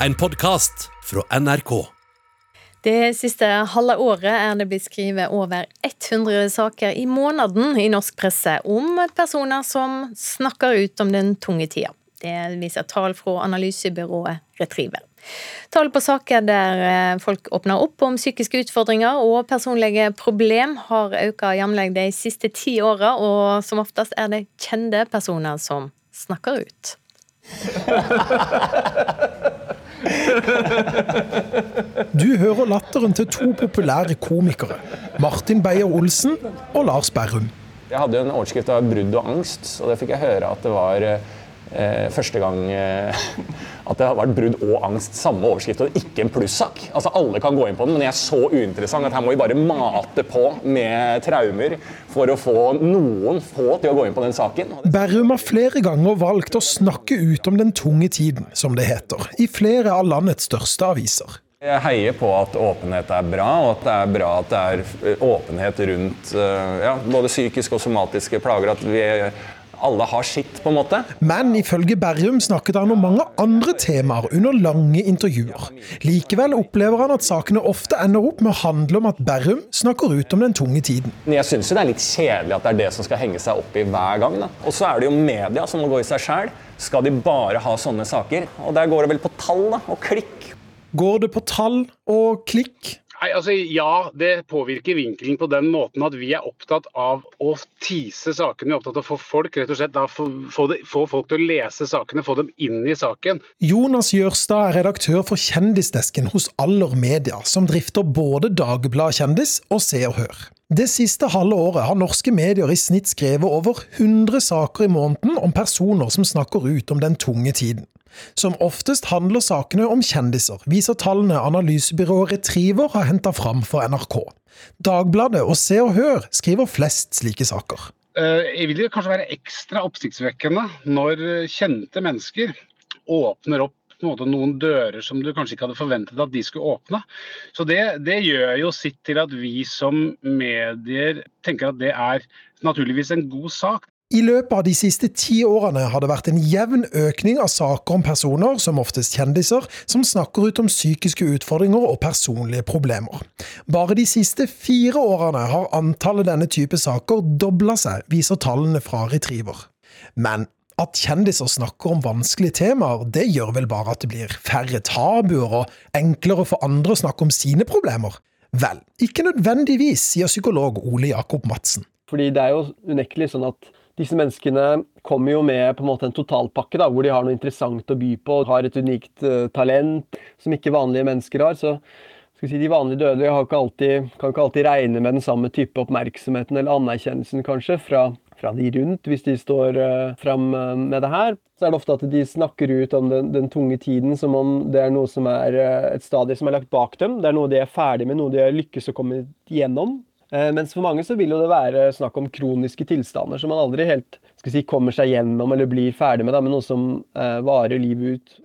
en podkast fra NRK. Det siste halve året er det blitt skrevet over 100 saker i måneden i norsk presse om personer som snakker ut om den tunge tida. Det viser tall fra analysebyrået Retriever. Tall på saker der eh, folk åpner opp om psykiske utfordringer og personlige problem, har økt jevnlig de siste ti åra, og som oftest er det kjente personer som snakker ut. Du hører latteren til to populære komikere. Martin Beyer-Olsen og Lars Berrum. Jeg hadde en overskrift av brudd og angst, og det fikk jeg høre at det var eh, første gang eh, at det har vært brudd og angst, samme overskrift, og ikke en plussak. Altså Alle kan gå inn på den, men jeg er så uinteressant at her må vi bare mate på med traumer for å få noen få til å gå inn på den saken. Berrum har flere ganger valgt å snakke ut om den tunge tiden, som det heter, i flere av landets største aviser. Jeg heier på at åpenhet er bra, og at det er bra at det er åpenhet rundt eh, ja, både psykiske og somatiske plager. At vi alle har sitt, på en måte. Men ifølge Berrum snakket han om mange andre temaer under lange intervjuer. Likevel opplever han at sakene ofte ender opp med å handle om at Berrum snakker ut om den tunge tiden. Jeg syns det er litt kjedelig at det er det som skal henge seg opp i hver gang. Og så er det jo media som må gå i seg sjæl. Skal de bare ha sånne saker? Og der går det vel på tall da, og klikk. Går det på tall og klikk? Nei, altså Ja, det påvirker vinkelen på den måten at vi er opptatt av å tise sakene. Vi er opptatt av å få folk rett og slett, da, få, få, det, få, folk til å lese sakene, få dem inn i saken. Jonas Jørstad er redaktør for Kjendisdesken hos Aller Media, som drifter både Dagbladet Kjendis og Se og Hør. Det siste halve året har norske medier i snitt skrevet over 100 saker i måneden om personer som snakker ut om den tunge tiden. Som oftest handler sakene om kjendiser, viser tallene analysebyrået Retriever har henta fram for NRK. Dagbladet og Se og Hør skriver flest slike saker. Eh, vil kanskje være ekstra oppsiktsvekkende når kjente mennesker åpner opp måte, noen dører som du kanskje ikke hadde forventet at de skulle åpne. Så det, det, gjør jo sitt til at vi som medier tenker at det er naturligvis en god sak. I løpet av de siste ti årene har det vært en jevn økning av saker om personer, som oftest kjendiser, som snakker ut om psykiske utfordringer og personlige problemer. Bare de siste fire årene har antallet denne type saker dobla seg, viser tallene fra Retriever. Men at kjendiser snakker om vanskelige temaer, det gjør vel bare at det blir færre tabuer og enklere for andre å snakke om sine problemer? Vel, ikke nødvendigvis, sier psykolog Ole Jakob Madsen. Fordi det er jo unektelig sånn at disse menneskene kommer jo med på en måte en totalpakke, da, hvor de har noe interessant å by på, har et unikt uh, talent som ikke vanlige mennesker har. så skal si, De vanlige dødelige ikke alltid, kan ikke alltid regne med den samme type oppmerksomheten eller anerkjennelsen kanskje fra, fra de rundt, hvis de står uh, fram uh, med det her. Så er det ofte at de snakker ut om den, den, tunge tiden som om det er noe som er uh, et stadie som er lagt bak dem. Det er noe de er ferdig med, noe de har lykkes å komme gjennom. Eh, mens for mange så vil jo det være snakk om kroniske tilstander som man aldri helt si, kommer seg gjennom eller blir ferdig med, da, men noe som eh, varer livet ut.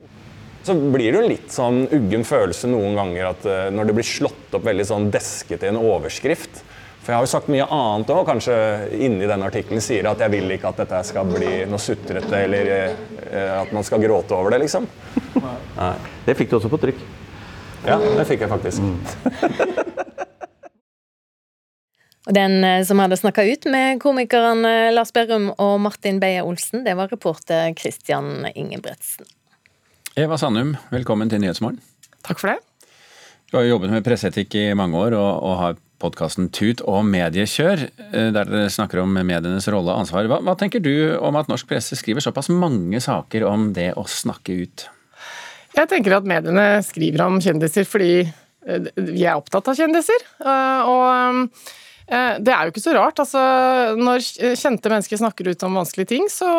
Så blir det jo litt sånn uggen følelse noen ganger at uh, når det blir slått opp veldig sånn deskete i en overskrift For jeg har jo sagt mye annet òg, kanskje inni den artikkelen sier at jeg vil ikke at dette skal bli noe sutrete eller uh, at man skal gråte over det, liksom. Nei. Det fikk du også på trykk. Ja, det fikk jeg faktisk. Mm. Og Den eh, som hadde snakka ut med komikerne Lars Berrum og Martin Beyer-Olsen, det var reporter Christian Ingebretsen. Eva Sandum, velkommen til Nyhetsmorgen. Takk for det. Du har jobbet med presseetikk i mange år, og, og har podkasten Tut og mediekjør, eh, der dere snakker om medienes rolle og ansvar. Hva, hva tenker du om at norsk presse skriver såpass mange saker om det å snakke ut? Jeg tenker at mediene skriver om kjendiser fordi eh, vi er opptatt av kjendiser. Og Eh, det er jo ikke så rart. altså Når kjente mennesker snakker ut om vanskelige ting, så,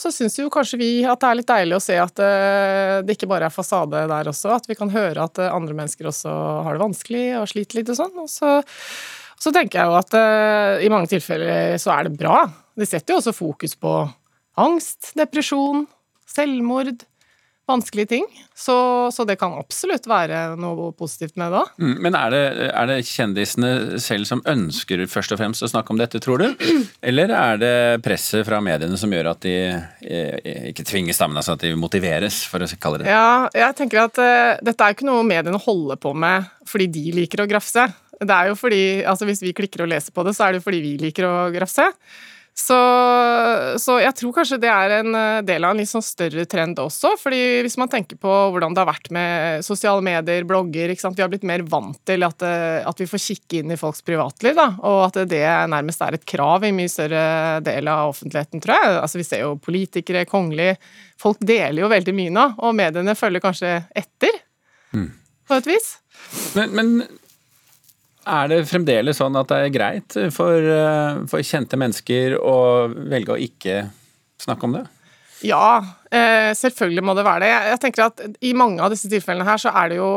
så syns jo kanskje vi at det er litt deilig å se at eh, det ikke bare er fasade der også. At vi kan høre at eh, andre mennesker også har det vanskelig og sliter litt og sånn. Og så, så tenker jeg jo at i mange tilfeller så er det bra. Det setter jo også fokus på angst, depresjon, selvmord. Vanskelige ting. Så, så det kan absolutt være noe positivt med det. Mm, men er det, er det, kjendisene selv som ønsker først og fremst å snakke om dette, tror du? Eller er det presset fra mediene som gjør at de eh, ikke tvinges sammen, altså at de motiveres, for å kalle det det? Ja, jeg tenker at uh, dette er ikke noe mediene holder på med fordi de liker å grafse. Det er jo fordi, altså Hvis vi klikker og leser på det, så er det jo fordi vi liker å grafse. Så, så, jeg tror kanskje det er en eh, del av en litt sånn større trend også. fordi hvis man tenker på hvordan det har vært med sosiale medier, blogger Vi har blitt mer vant til at, eh, at vi får kikke inn i folks privatliv. Da, og at det nærmest er et krav i mye større del av offentligheten, tror jeg. Altså Vi ser jo politikere, kongelige Folk deler jo veldig mye nå, og mediene følger kanskje etter. Mm. På et vis. Men, men er det fremdeles sånn at det er greit for, eh, for kjente mennesker å velge å ikke snakke om det? Ja, eh, selvfølgelig må det være det. Jeg tenker at I mange av disse tilfellene her så er det jo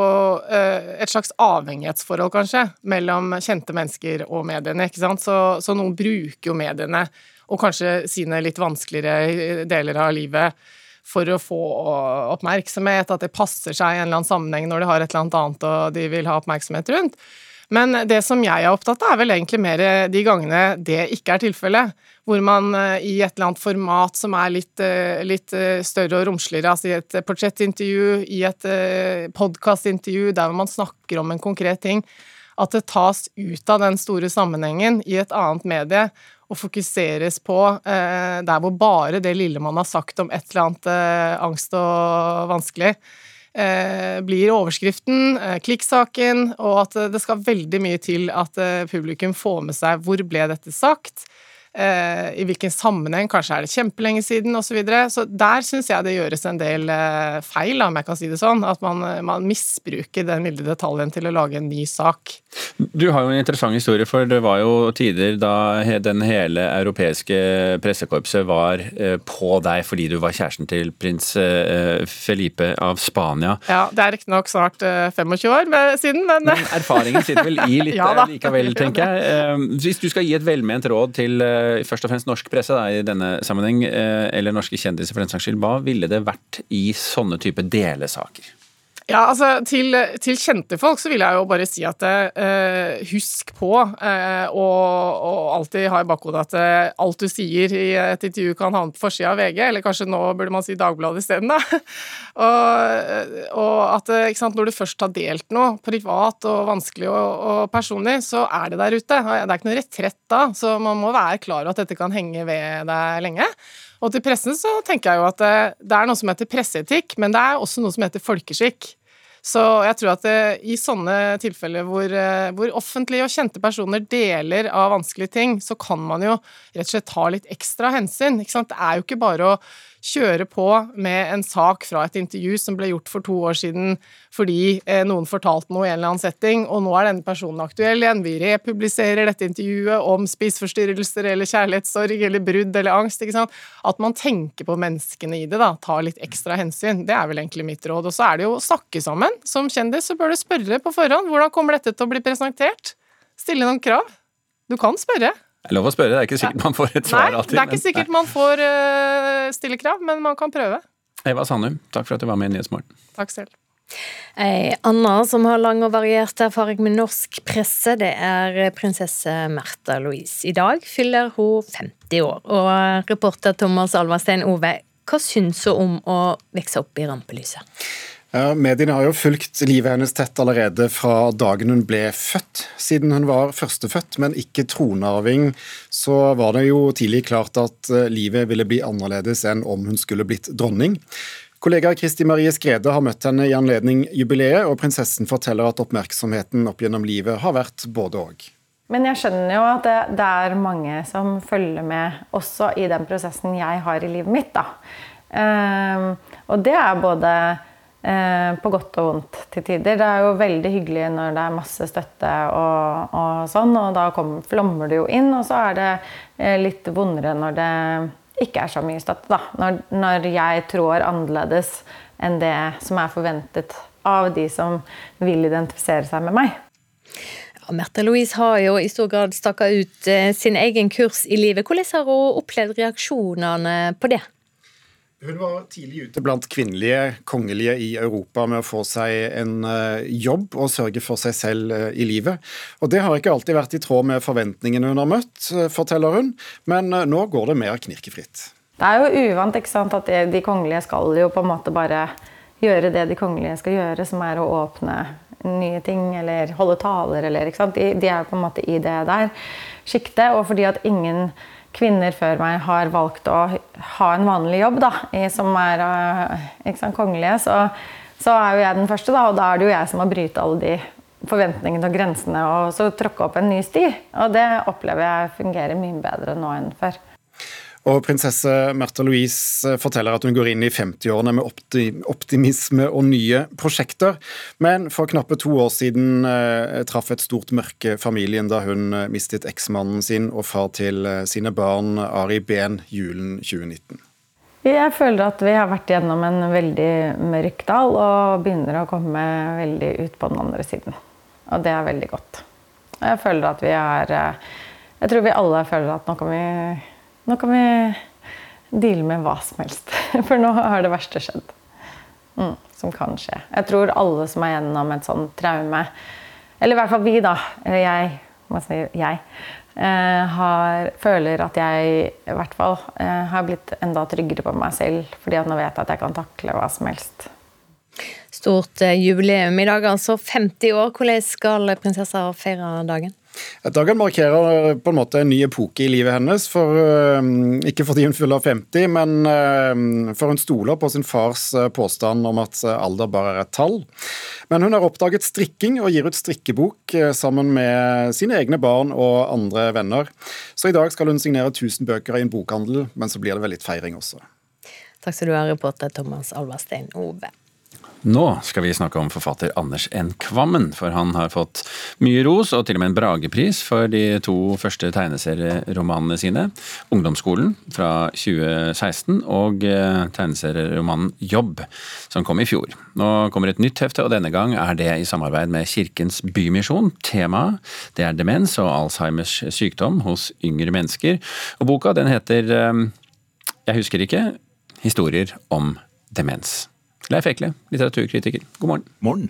eh, et slags avhengighetsforhold, kanskje, mellom kjente mennesker og mediene. ikke sant? Så, så noen bruker jo mediene, og kanskje sine litt vanskeligere deler av livet, for å få oppmerksomhet, at det passer seg i en eller annen sammenheng når de har et eller annet annet og de vil ha oppmerksomhet rundt. Men det som jeg er opptatt av, er vel egentlig mer de gangene det ikke er tilfellet. Hvor man eh, i et eller annet format som er litt, eh, litt eh, større og romsligere, altså i et portrettintervju, i et podkastintervju der man snakker om en konkret ting, at det tas ut av den store sammenhengen i et annet medie og fokuseres på der hvor bare det lille man har sagt om et eller annet angst og vanskelig, blir overskriften, eh, klikksaken, og at det skal veldig mye til at eh, publikum får med seg hvor ble dette sagt, Eh, i hvilken sammenheng, kanskje er det kjempelenge siden osv. Så, videre. så der syns jeg det gjøres en del eh, feil, om jeg kan si det sånn. At man, man, misbruker den milde detaljen til å lage en ny sak. Du har jo en interessant historie, for det var jo tider da den hele europeiske pressekorpset var eh, på deg fordi du var kjæresten til prins Felipe av Spania. Ja, det er riktignok snart 25 år siden, men Men erfaringen sitter vel i litt ja, likevel, tenker jeg. Hvis du skal gi et velment råd til Eh, først og fremst norsk presse da, i denne sammenheng, eh, eller norske kjendiser for den saks skyld, hva ville det vært i sånne type delesaker? Ja, altså til, til, kjente folk så vil jeg jo bare si at eh, husk på eh, og, alltid ha i bakhodet at eh, alt du sier i et intervju kan havne på forsida av VG, eller kanskje nå burde man si Dagbladet isteden, da. og, og at sant, når du først har delt noe privat og vanskelig og, og, personlig, så er det der ute. Det er ikke noe retrett da, så man må være klar over at dette kan henge ved deg lenge. Og til pressen så tenker jeg jo at det, det er noe som heter presseetikk, men det er også noe som heter folkeskikk. Så jeg tror at det, i sånne tilfeller hvor, eh, hvor, offentlige og kjente personer deler av vanskelige ting, så kan man jo rett og slett ta litt ekstra hensyn. Det er jo ikke bare å kjøre på med en sak fra et intervju som ble gjort for to år siden fordi eh, noen fortalte noe i en eller annen setting, og nå er denne personen aktuell igjen. Vi republiserer dette intervjuet om spiseforstyrrelser eller kjærlighetssorg eller brudd eller angst. ikke sant? At man tenker på menneskene i det, da. Tar litt ekstra hensyn. Det er vel egentlig mitt råd. Og så er det jo å snakke sammen. Som kjendis så bør du spørre på forhånd. Hvordan kommer dette til å bli presentert? Stille noen krav. Du kan spørre. Det er lov å spørre, det er ikke sikkert man får et svar alltid. Nei, det er ikke sikkert man får uh, stille krav, men man kan prøve. Eva Sandum, takk for at du var med i Nyhetsmorgen. Takk selv. Ei anna som har lang og variert erfaring med norsk presse, det er prinsesse Märtha Louise. I dag fyller hun 50 år. Og reporter Thomas Alvarstein Ove, hva syns hun om å vokse opp i rampelyset? Mediene har jo fulgt livet hennes tett allerede fra dagen hun ble født. Siden hun var førstefødt, men ikke tronarving, så var det jo tidlig klart at eh, livet ville bli annerledes enn om hun skulle blitt dronning. Kollega Kristi Marie Skrede har møtt henne i anledning jubileet, og prinsessen forteller at oppmerksomheten opp gjennom livet har vært både og. Men jeg skjønner jo at det, det, er mange som følger med også i den prosessen jeg har i livet mitt. da. Um, og det er både på godt og vondt til tider. Det er jo veldig hyggelig når det er masse støtte og, og sånn, og da kommer, flommer det jo inn. Og så er det eh, litt vondere når det ikke er så mye støtte, da. Når, når jeg trår annerledes enn det som er forventet av de som vil identifisere seg med meg. Ja, Märtha Louise har jo i stor grad staka ut eh, sin egen kurs i livet. Hvordan har hun opplevd reaksjonene på det? Hun var tidlig ute blant kvinnelige kongelige i Europa med å få seg en uh, jobb og sørge for seg selv uh, i livet. Og Det har ikke alltid vært i tråd med forventningene hun har møtt, uh, forteller hun, men nå går det mer knirkefritt. Det er jo uvant ikke sant, at de kongelige skal jo på en måte bare gjøre det de kongelige skal gjøre, som er å åpne nye ting eller holde taler eller ikke sant. De, de er jo på en måte i det der sjiktet. Og fordi at ingen kvinner før meg har valgt å ha en vanlig jobb, da, som er eh, sant, kongelige, så, så, er jo jeg den første, da, og da er det jo jeg som må bryte alle de forventningene og grensene og så tråkke opp en ny sti. Og det opplever jeg fungerer mye bedre nå enn før. Og prinsesse Märtha Louise forteller at hun går inn i 50-årene med optimisme og nye prosjekter. Men for knappe to år siden eh, traff et stort mørke familien da hun eh, mistet eksmannen sin og far til eh, sine barn, Ari Behn, julen 2019. Jeg føler at vi har vært gjennom en veldig mørk dal og begynner å komme veldig ut på den andre siden. Og det er veldig godt. Jeg føler at vi er Jeg tror vi alle føler at nå kan vi nå kan vi deale med hva som helst. For nå har det verste skjedd. Mm, som kan skje. Jeg tror alle som er gjennom et sånt traume, eller i hvert fall vi, da, eller jeg, si jeg, eh, har, føler at jeg i hvert fall eh, har blitt enda tryggere på meg selv. fordi at nå vet jeg at jeg kan takle hva som helst. Stort eh, jubileum i dag, altså 50 år. Hvordan skal prinsessa feire dagen? Dagen markerer på en måte en ny epoke i livet hennes. For, uh, ikke fordi hun fyller 50, men uh, for hun stoler på sin fars påstand om at alder bare er et tall. Men hun har oppdaget strikking og gir ut strikkebok sammen med sine egne barn og andre venner. Så i dag skal hun signere 1000 bøker i en bokhandel, men så blir det vel litt feiring også. Takk skal du ha, reporter Thomas Alverstein Ove. Nå skal vi snakke om forfatter Anders N. Kvammen, for han har fått mye ros og til og med en Bragepris for de to første tegneserieromanene sine. 'Ungdomsskolen' fra 2016 og eh, tegneserieromanen 'Jobb', som kom i fjor. Nå kommer et nytt hefte, og denne gang er det i samarbeid med Kirkens Bymisjon. Temaet det er demens og Alzheimers sykdom hos yngre mennesker. Og boka den heter eh, Jeg husker ikke historier om demens. Leif Ekle, litteraturkritiker, god morgen. Morgen.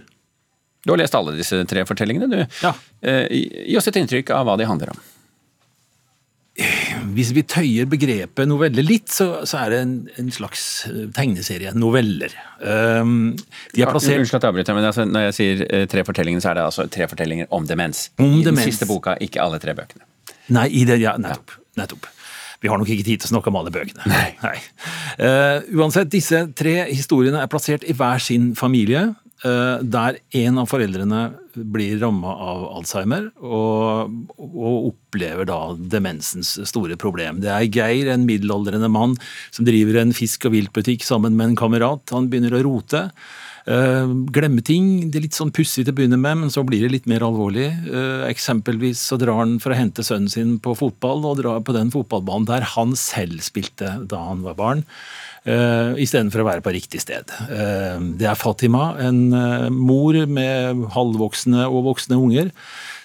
Du har lest alle disse tre fortellingene, du. Ja. Eh, gi oss et inntrykk av hva de handler om. Hvis vi tøyer begrepet novelle litt, så, så er det en, en, slags eh, tegneserie. Noveller. Um, de er plassert Unnskyld at jeg avbryter, men altså, når jeg sier uh, tre fortellinger, så er det altså tre fortellinger om demens. Om I demens. den siste boka, ikke alle tre bøkene. Nei, i det, ja, nettopp. Ja. nettopp. Vi har nok ikke tid til å snakke om alle bøkene. Nei. Nei. Uh, uansett, disse tre historiene er plassert i hver sin familie. Uh, der en av foreldrene blir ramma av Alzheimer og, og, opplever da demensens store problem. Det er Geir, en middelaldrende mann som driver en fisk- og viltbutikk sammen med en kamerat. Han begynner å rote. Uh, glemme ting. Det er litt sånn pussig til å begynne med, men så blir det litt mer alvorlig. Uh, eksempelvis så drar han for å hente sønnen sin på fotball, og drar på den fotballbanen der han selv spilte da han var barn. Uh, Istedenfor å være på riktig sted. Det er Fatima, en mor med halvvoksne og voksne unger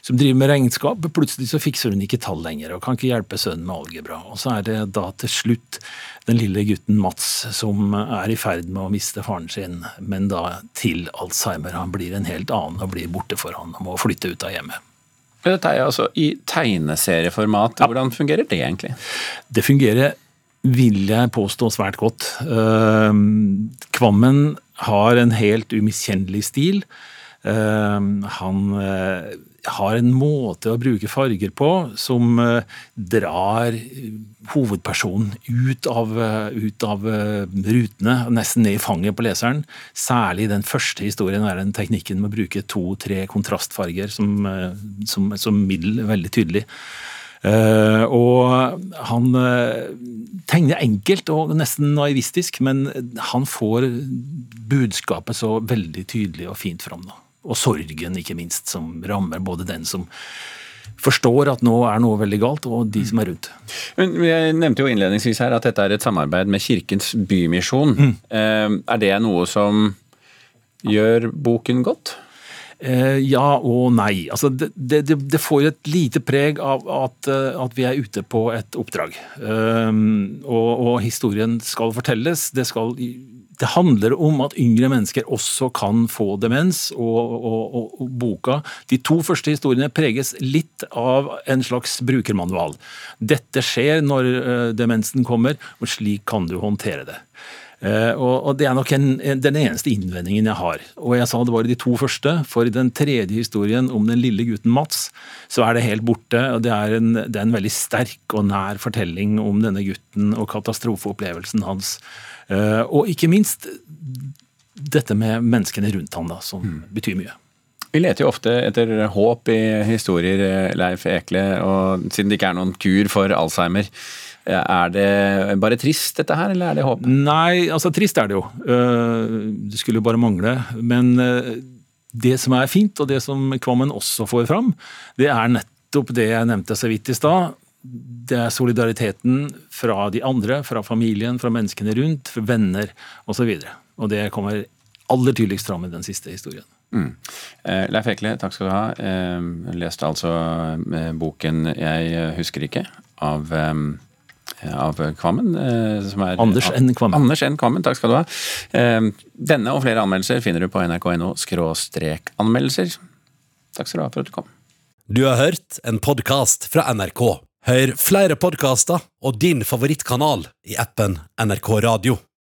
som driver med regnskap. Plutselig så fikser hun ikke tall lenger og kan ikke hjelpe sønnen med algebra. Og så er det da til slutt den lille gutten Mats som er i ferd med å miste faren sin, men da til Alzheimer. Han blir en helt annen og blir borte for han og må flytte ut av hjemmet. Dette er altså i tegneserieformat. Hvordan fungerer det egentlig? Det fungerer vil jeg påstå svært godt. Kvammen har en helt umiskjennelig stil. Han har en måte å bruke farger på som uh, drar hovedpersonen ut av, uh, ut av uh, rutene, nesten ned i fanget på leseren. Særlig den første historien er den teknikken med å bruke to-tre kontrastfarger som, som, som, middel veldig tydelig. og han tegner enkelt og nesten naivistisk, men han får budskapet så veldig tydelig og fint fram. da og sorgen, ikke minst, som rammer både den som forstår at nå er noe veldig galt, og de som er rundt. Jeg nevnte jo innledningsvis her at dette er et samarbeid med Kirkens Bymisjon. Mm. Er det noe som gjør boken godt? Eh, ja og nei. Altså, det, det, det, får et lite preg av at, eh, at vi er ute på et oppdrag. Um, og, og, historien skal fortelles. Det, skal, det, handler om at yngre mennesker også kan få demens. Og, og, og, boka, de to første historiene preges litt av en slags brukermanual. Dette skjer når uh, demensen kommer, og slik kan du håndtere det. Uh, og, Det er nok en, den eneste innvendingen jeg har. Og jeg sa det var de to første. For i den tredje historien om den lille gutten Mats, så er det helt borte. og Det er en, det er en veldig sterk og nær fortelling om denne gutten og katastrofeopplevelsen hans. Uh, og ikke minst dette med menneskene rundt han da, som mm. betyr mye. Vi leter jo ofte etter håp i historier, eh, Leif Ekle, og siden det ikke er noen kur for Alzheimer. Er det bare trist, dette her, eller er det håp? Nei, altså trist er det jo. Eh, det skulle jo bare mangle. Men eh, det som er fint, og det som Kvammen også får fram, det er nettopp det jeg nevnte så vidt i stad. Det er solidariteten fra de andre, fra familien, fra menneskene rundt, fra venner osv. Og, så og det kommer aller tydeligst fram i den siste historien. Mm. Eh, Leif Ekle, takk skal du ha. Jeg leste altså boken 'Jeg husker ikke' av av Kvammen. Eh, som er, Anders N. Kvammen. Anders N. Kvammen, Takk skal du ha. Eh, denne og flere anmeldelser finner du på nrk.no anmeldelser. Takk skal du ha for at du kom. Du har hørt en podkast fra NRK. Hør flere podkaster og din favorittkanal i appen NRK Radio.